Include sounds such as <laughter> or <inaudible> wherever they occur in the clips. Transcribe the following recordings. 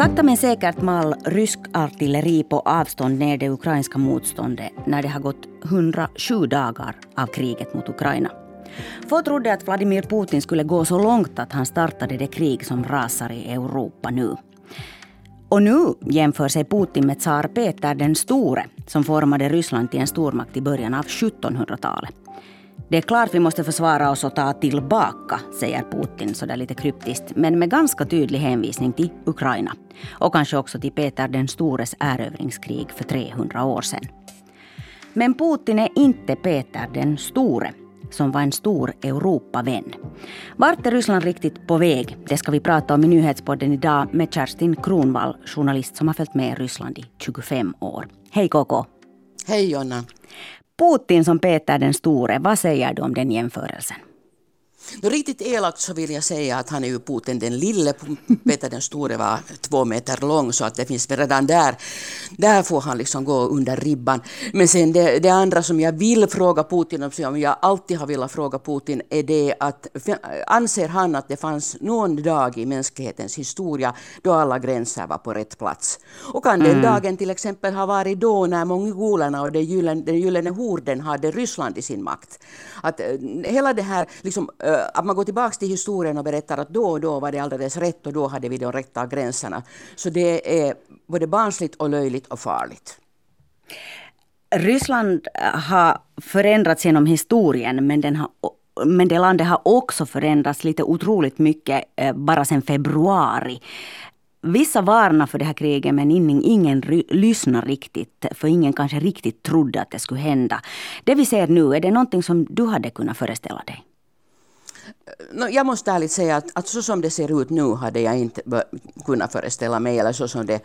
Sakta men säkert mal rysk artilleri på avstånd ner det ukrainska motståndet när det har gått 107 dagar av kriget mot Ukraina. Få trodde att Vladimir Putin skulle gå så långt att han startade det krig som rasar i Europa nu. Och nu jämför sig Putin med tsar Peter den store som formade Ryssland till en stormakt i början av 1700-talet. Det är klart vi måste försvara oss och ta tillbaka, säger Putin sådär lite kryptiskt, men med ganska tydlig hänvisning till Ukraina. Och kanske också till Peter den stores erövringskrig för 300 år sedan. Men Putin är inte Peter den store, som var en stor Europavän. Vart är Ryssland riktigt på väg? Det ska vi prata om i Nyhetspodden idag med Kerstin Kronvall, journalist som har följt med Ryssland i 25 år. Hej KK! Hej Jonna! Putin som Peter den store, vad säger du om den jämförelsen? Riktigt elakt så vill jag säga att han är ju Putin den lille. Peter den store var två meter lång så att det finns redan där. Där får han liksom gå under ribban. Men sen det, det andra som jag vill fråga Putin om, som jag alltid har velat fråga Putin, är det att anser han att det fanns någon dag i mänsklighetens historia då alla gränser var på rätt plats? Och kan den mm. dagen till exempel ha varit då när mongolerna och den gyllene, den gyllene horden hade Ryssland i sin makt? Att eh, hela det här liksom, Eh, att man går tillbaka till historien och berättar att då och då var det alldeles rätt och då hade vi de rätta gränserna. Så det är både barnsligt och löjligt och farligt. Ryssland eh, har förändrats genom historien men, den har, men det landet har också förändrats lite otroligt mycket eh, bara sedan februari. Vissa varnar för det här kriget men ingen, ingen lyssnar riktigt. För ingen kanske riktigt trodde att det skulle hända. Det vi ser nu, är det någonting som du hade kunnat föreställa dig? Jag måste ärligt säga att, att så som det ser ut nu hade jag inte kunnat föreställa mig, eller så som det,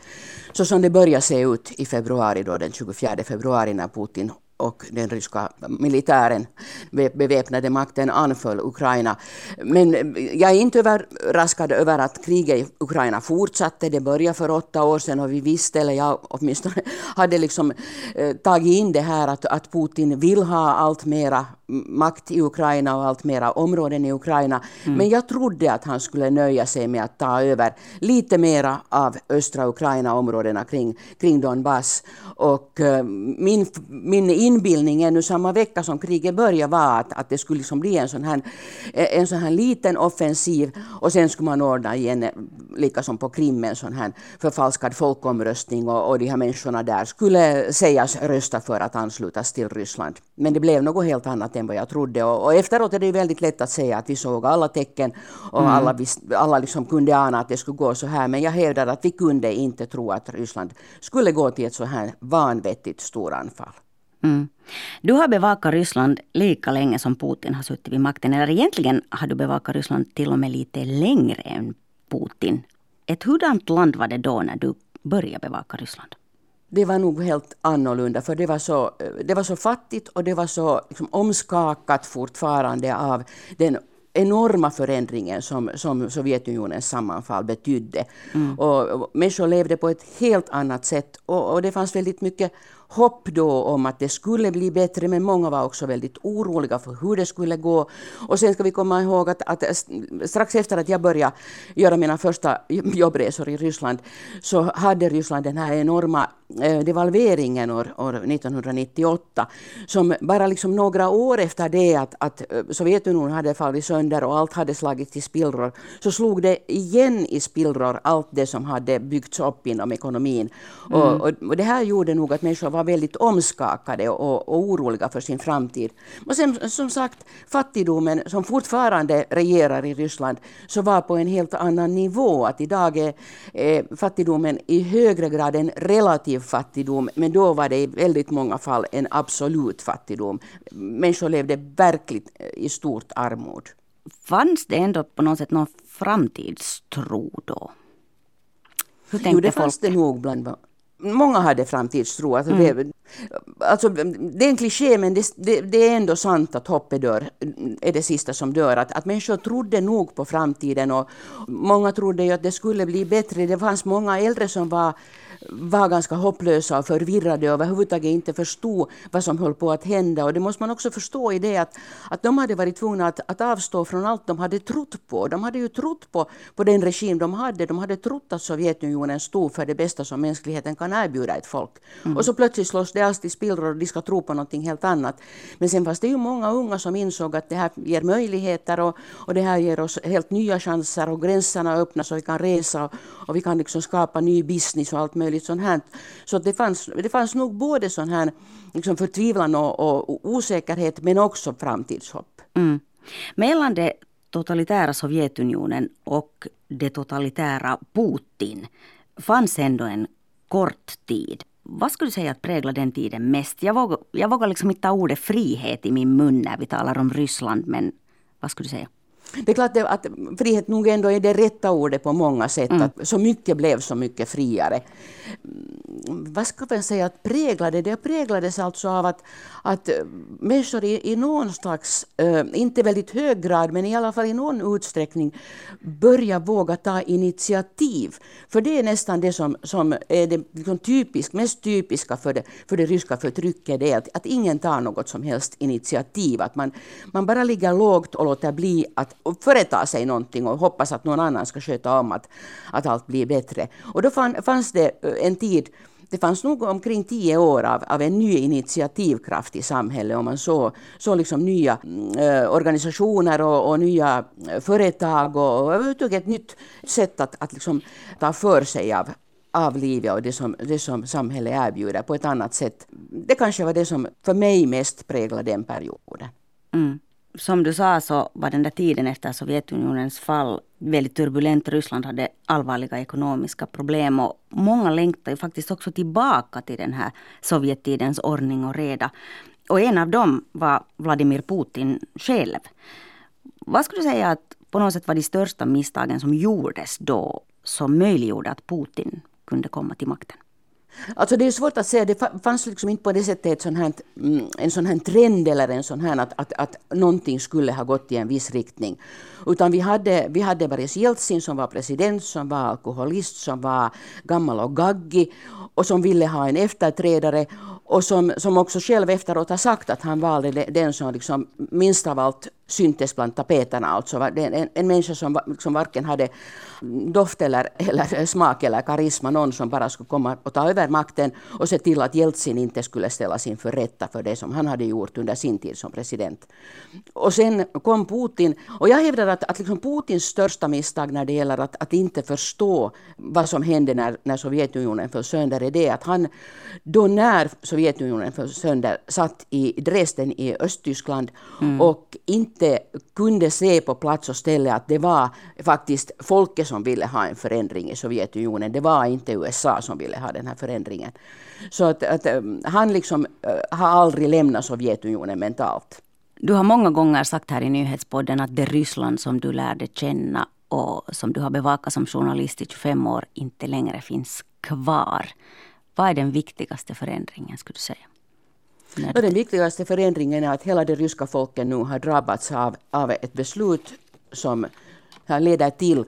så som det började se ut i februari, då, den 24 februari när Putin och den ryska militären, beväpnade makten, anföll Ukraina. Men jag är inte överraskad över att kriget i Ukraina fortsatte. Det började för åtta år sedan och vi visste, eller jag åtminstone <laughs> hade liksom eh, tagit in det här att, att Putin vill ha allt mera makt i Ukraina och allt mera områden i Ukraina. Mm. Men jag trodde att han skulle nöja sig med att ta över lite mera av östra Ukraina, områdena kring, kring Donbass. Och uh, min, min inbildning ännu samma vecka som kriget började var att, att det skulle liksom bli en sån, här, en sån här liten offensiv och sen skulle man ordna igen, lika som på Krim, en sån här förfalskad folkomröstning och, och de här människorna där skulle sägas rösta för att anslutas till Ryssland. Men det blev något helt annat än vad jag trodde. Och, och efteråt är det väldigt lätt att säga att vi såg alla tecken och mm. alla, vis, alla liksom kunde ana att det skulle gå så här. Men jag hävdar att vi kunde inte tro att Ryssland skulle gå till ett så här vanvettigt storanfall. Mm. Du har bevakat Ryssland lika länge som Putin har suttit vid makten. Eller egentligen har du bevakat Ryssland till och med lite längre än Putin. Ett hurdant land var det då när du började bevaka Ryssland? Det var nog helt annorlunda, för det var så, det var så fattigt och det var så liksom, omskakat fortfarande av den enorma förändringen som, som Sovjetunionens sammanfall betydde. Mm. Och, och människor levde på ett helt annat sätt och, och det fanns väldigt mycket hopp då om att det skulle bli bättre, men många var också väldigt oroliga för hur det skulle gå. Och sen ska vi komma ihåg att, att strax efter att jag började göra mina första jobbresor i Ryssland så hade Ryssland den här enorma eh, devalveringen år, år 1998 som bara liksom några år efter det att, att eh, Sovjetunionen hade fallit sönder och allt hade slagits i spillror så slog det igen i spillror allt det som hade byggts upp inom ekonomin. Mm. Och, och, och, det här gjorde nog att människor var väldigt omskakade och, och oroliga för sin framtid. Och sen som sagt, fattigdomen som fortfarande regerar i Ryssland så var på en helt annan nivå. Att idag är eh, fattigdomen i högre grad en relativ fattigdom, men då var det i väldigt många fall en absolut fattigdom. Människor levde verkligt eh, i stort armod. Fanns det ändå på något sätt någon framtidstro då? Hur jo, det fanns det nog bland Många hade framtidstro. Alltså mm. det, Alltså, det är en kliché men det, det, det, är ändå sant att hoppet dör, är det sista som dör. Att, att människor trodde nog på framtiden och många trodde ju att det skulle bli bättre. Det fanns många äldre som var var ganska hopplösa och förvirrade och överhuvudtaget inte förstod vad som höll på att hända. Och det måste man också förstå i det att, att de hade varit tvungna att, att avstå från allt de hade trott på. De hade ju trott på, på den regim de hade. De hade trott att Sovjetunionen stod för det bästa som mänskligheten kan erbjuda ett folk. Mm. Och så plötsligt slås det allt i spillror och de ska tro på någonting helt annat. Men sen fanns det ju många unga som insåg att det här ger möjligheter och, och det här ger oss helt nya chanser och gränserna öppnas och vi kan resa och, och vi kan liksom skapa ny business och allt möjligt lite sånt här. Så det fanns, det fanns nog både sån här liksom förtvivlan och, och osäkerhet men också framtidshopp. Mm. Mellan det totalitära Sovjetunionen och det totalitära Putin fanns ändå en kort tid. Vad skulle du säga att präglade den tiden mest? Jag vågar, jag vågar liksom inte ta ordet frihet i min mun när vi talar om Ryssland, men vad skulle du säga? Det är klart att frihet nog ändå är det rätta ordet på många sätt. Mm. Att så mycket blev så mycket friare. Vad ska man säga att präglade det? präglades alltså av att, att eh, människor i, i någon slags, äh, inte väldigt hög grad, men i alla fall i någon utsträckning börjar våga ta initiativ. För det är nästan det som, som är det liksom typisk, mest typiska för det, för det ryska förtrycket, det är att, att ingen tar något som helst initiativ. Att man, man bara ligger lågt och låter bli att företa sig någonting och hoppas att någon annan ska sköta om att, att allt blir bättre. Och då fann, fanns det eh, en tid det fanns nog omkring tio år av, av en ny initiativkraft i samhället och man såg så liksom nya mm, eh, organisationer och, och, nya eh, företag och, och överhuvudtaget ett nytt sätt att, att liksom ta för sig av, av livet och det som, det som samhället erbjuder på ett annat sätt. Det kanske var det som för mig mest präglade den perioden. Mm som du sa så var den där tiden efter Sovjetunionens fall väldigt turbulent. Ryssland hade allvarliga ekonomiska problem och många längtade ju faktiskt också tillbaka till den här Sovjettidens ordning och reda. Och en av dem var Vladimir Putin själv. Vad skulle du säga att på något sätt var de största misstagen som gjordes då som möjliggjorde att Putin kunde komma till makten? Alltså det är svårt att säga, det fanns liksom inte på det sättet ett sån här, mm, en sån här trend eller en sån här att, att, att någonting skulle ha gått i en viss riktning. Utan vi hade, vi hade Boris Jeltsin som var president, som var alkoholist, som var gammal och gaggig och som ville ha en efterträdare och som, som också själv efteråt har sagt att han valde den som liksom minst av allt syntes bland tapeterna. Alltså en, en människa som, som varken hade doft eller, eller smak eller karisma, någon som bara skulle komma och ta över makten och se till att Jeltsin inte skulle ställas inför rätta för det som han hade gjort under sin tid som president. Och sen kom Putin, och jag hävdar att, att liksom Putins största misstag när det gäller att, att inte förstå vad som hände när, när Sovjetunionen föll sönder är det att han då när Sovjetunionen föll sönder satt i Dresden i Östtyskland mm. och inte kunde se på plats och ställe att det var faktiskt folket som ville ha en förändring i Sovjetunionen. Det var inte USA som ville ha den här förändringen. Så att, att um, han liksom uh, har aldrig lämnat Sovjetunionen mentalt. Du har många gånger sagt här i nyhetspodden att det Ryssland som du lärde känna och som du har bevakat som journalist i 25 år inte längre finns kvar. Vad är den viktigaste förändringen skulle du säga? Och den viktigaste förändringen är att hela det ryska folket nu har drabbats av, av ett beslut som leder till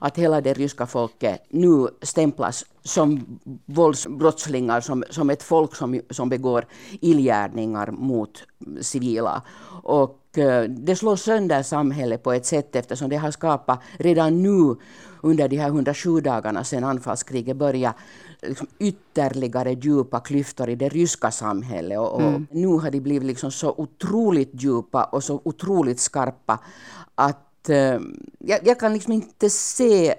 att hela det ryska folket nu stämplas som våldsbrottslingar, som, som ett folk som, som begår illgärningar mot civila. Och eh, det slår sönder samhället på ett sätt eftersom det har skapat redan nu under de här 107 dagarna sedan anfallskriget började liksom ytterligare djupa klyftor i det ryska samhället. Och, mm. och nu har de blivit liksom så otroligt djupa och så otroligt skarpa att eh, jag, jag, kan liksom inte se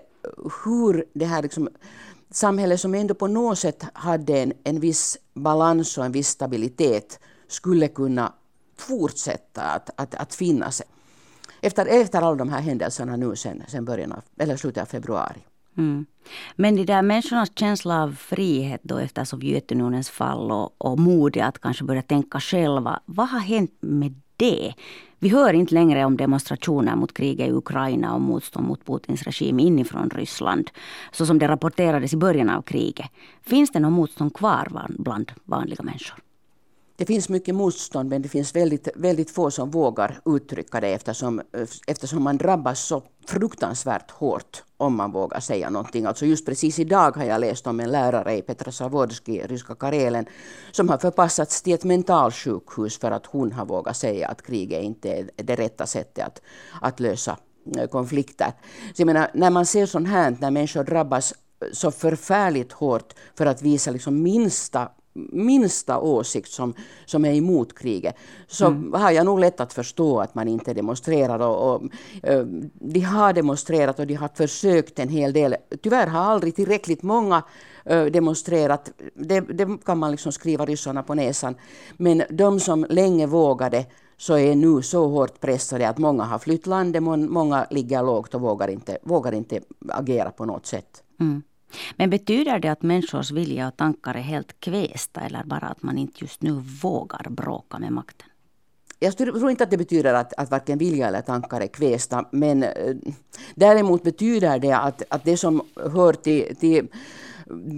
hur det här liksom, samhället som ändå på något sätt hade en, en viss balans och en viss stabilitet skulle kunna fortsätta att, att, att finnas efter, efter alla de här händelserna nu sen, sen början av, eller slutet av februari. Mm. Men de där människornas känsla av frihet då efter Sovjetunionens fall och, och modet att kanske börja tänka själva. Vad har hänt med det? Vi hör inte längre om demonstrationer mot kriget i Ukraina och motstånd mot Putins regim inifrån Ryssland, så som det rapporterades i början av kriget. Finns det något motstånd kvar bland vanliga människor? Det finns mycket motstånd men det finns väldigt, väldigt få som vågar uttrycka det eftersom, eftersom man drabbas så fruktansvärt hårt om man vågar säga någonting. Alltså just precis idag har jag läst om en lärare i Petrozavodsk ryska Karelen som har förpassats till ett mentalsjukhus för att hon har vågat säga att kriget inte är det rätta sättet att, att lösa eh, konflikter. Så jag menar, när man ser sånt här, när människor drabbas eh, så förfärligt hårt för att visa liksom minsta minsta åsikt som, som är emot kriget, så mm. har jag nog lätt att förstå att man inte demonstrerar. Och, och, uh, de har demonstrerat och de har försökt en hel del. Tyvärr har aldrig tillräckligt många uh, demonstrerat. Det, det, kan man liksom skriva ryssarna på näsan. Men de som länge vågade så är nu så hårt pressade att många har flytt landet, många ligger lågt och vågar inte, vågar inte agera på något sätt. Mm. Men betyder det att människors vilja och tankar är helt kvästa eller bara att man inte just nu vågar bråka med makten? Jag tror inte att det betyder att, att varken vilja eller tankar är kvästa, men eh, däremot betyder det att, att det som hör till, till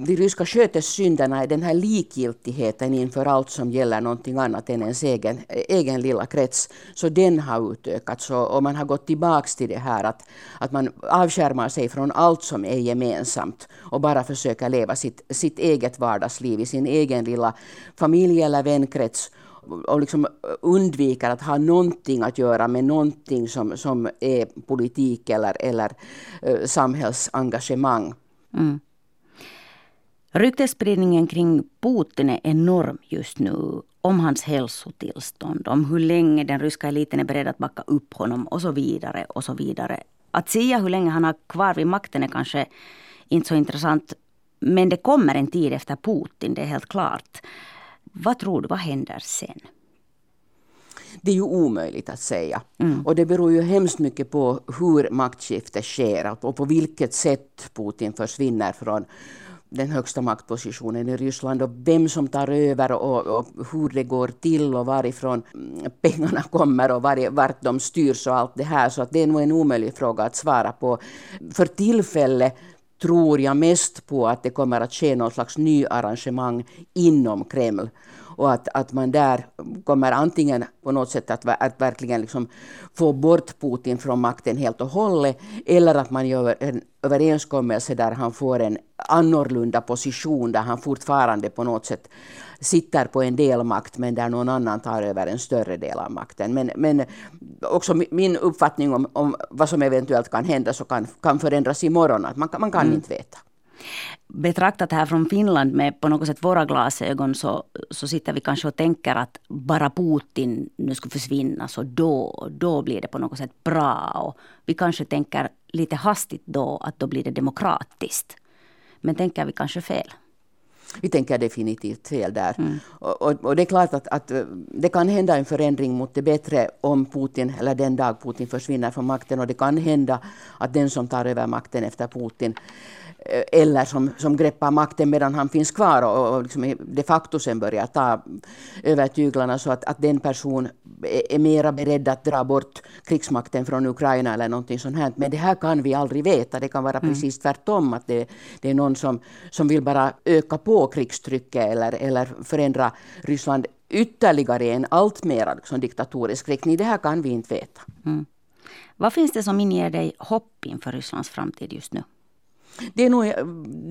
de ryska skötessynderna är den här likgiltigheten inför allt som gäller någonting annat än ens egen, egen lilla krets. Så den har utökats och, och man har gått tillbaka till det här att, att man avskärmar sig från allt som är gemensamt och bara försöker leva sitt, sitt eget vardagsliv i sin egen lilla familj eller vänkrets och liksom undviker att ha någonting att göra med någonting som, som är politik eller, eller eh, samhällsengagemang. Mm. Ryktesspridningen kring Putin är enorm just nu. Om hans hälsotillstånd, om hur länge den ryska eliten är beredd att backa upp honom och så vidare. och så vidare. Att säga hur länge han har kvar vid makten är kanske inte så intressant. Men det kommer en tid efter Putin, det är helt klart. Vad tror du, vad händer sen? Det är ju omöjligt att säga. Mm. Och det beror ju hemskt mycket på hur maktskiftet sker och på vilket sätt Putin försvinner från den högsta maktpositionen i Ryssland och vem som tar över och, och hur det går till och varifrån mm, pengarna kommer och var, vart de styrs och allt det här. Så att det är nog en omöjlig fråga att svara på. För tillfället tror jag mest på att det kommer att ske något slags nyarrangemang inom Kreml och att, att man där kommer antingen på något sätt att, att verkligen liksom få bort Putin från makten helt och hållet eller att man gör en överenskommelse där han får en annorlunda position där han fortfarande på något sätt sitter på en del makt men där någon annan tar över en större del av makten. Men, men också min uppfattning om, om vad som eventuellt kan hända så kan, kan förändras imorgon. Att man, man kan mm. inte veta betraktat här från Finland med på något sätt våra glasögon så, så sitter vi kanske och tänker att bara Putin nu skulle försvinna så då, då blir det på något sätt bra. Och vi kanske tänker lite hastigt då att då blir det demokratiskt. Men tänker vi kanske fel? Vi tänker definitivt fel där. Mm. Och, och, och, det är klart att, att, det kan hända en förändring mot det bättre om Putin, eller den dag Putin försvinner från makten. Och det kan hända att den som tar över makten efter Putin Eh, eller som, som greppar makten medan han finns kvar och, och liksom de facto sen börjar ta över tyglarna så att, att den person är, mera beredd att dra bort krigsmakten från Ukraina eller någonting sånt här. Men det här kan vi aldrig veta. Det kan vara mm. precis tvärtom. Att det, det är någon som, som vill bara öka på krigstrycket eller, eller förändra Ryssland ytterligare en allt mer liksom diktatorisk riktning. Det här kan vi inte veta. Mm. Vad finns det som inger dig hopp inför Rysslands framtid just nu? Det är nog eh,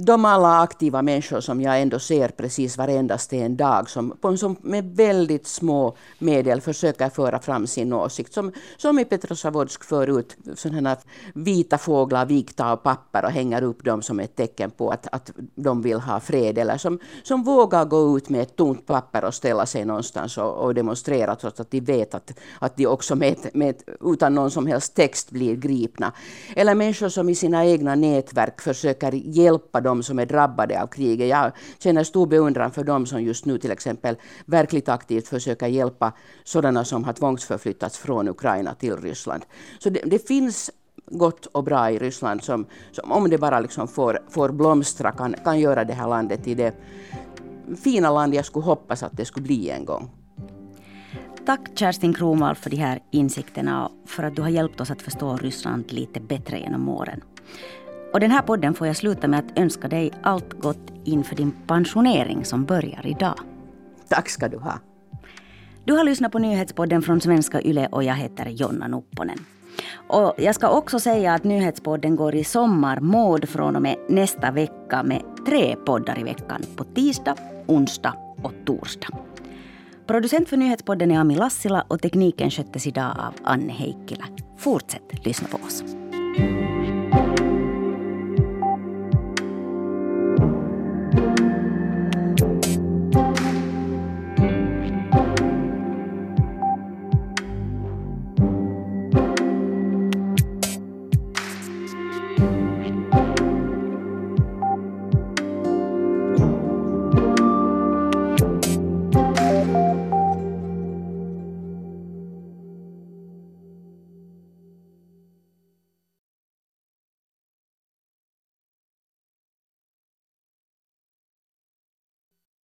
de alla aktiva människor som jag ändå ser precis varendaste en dag som, som med väldigt små medel försöker föra fram sin åsikt. Som, som i Petrozavodsk för ut sådana vita fåglar vikta av papper och hänger upp dem som ett tecken på att, att de vill ha fred. Eller som, som vågar gå ut med ett tomt papper och ställa sig någonstans och, och demonstrera trots att de vet att, att de också med, med, utan någon som helst text blir gripna. Eller människor som i sina egna nätverk försöker hjälpa de som är drabbade av kriget. Jag känner stor beundran för de som just nu till exempel verkligt aktivt försöker hjälpa sådana som har tvångsförflyttats från Ukraina till Ryssland. Så det, det finns gott och bra i Ryssland som, som om det bara liksom får, får blomstra kan, kan göra det här landet till det fina land jag skulle hoppas att det skulle bli en gång. Tack Kerstin Kronwall för de här insikterna och för att du har hjälpt oss att förstå Ryssland lite bättre genom åren. Och den här podden får jag sluta med att önska dig allt gott inför din pensionering som börjar idag. Tack ska du ha. Du har lyssnat på nyhetspodden från Svenska Yle och jag heter Jonna Nupponen. Och jag ska också säga att nyhetspodden går i sommarmode från och med nästa vecka med tre poddar i veckan på tisdag, onsdag och torsdag. Producent för nyhetspodden är Ami Lassila och tekniken sköttes idag av Anne Heikkilä. Fortsätt lyssna på oss.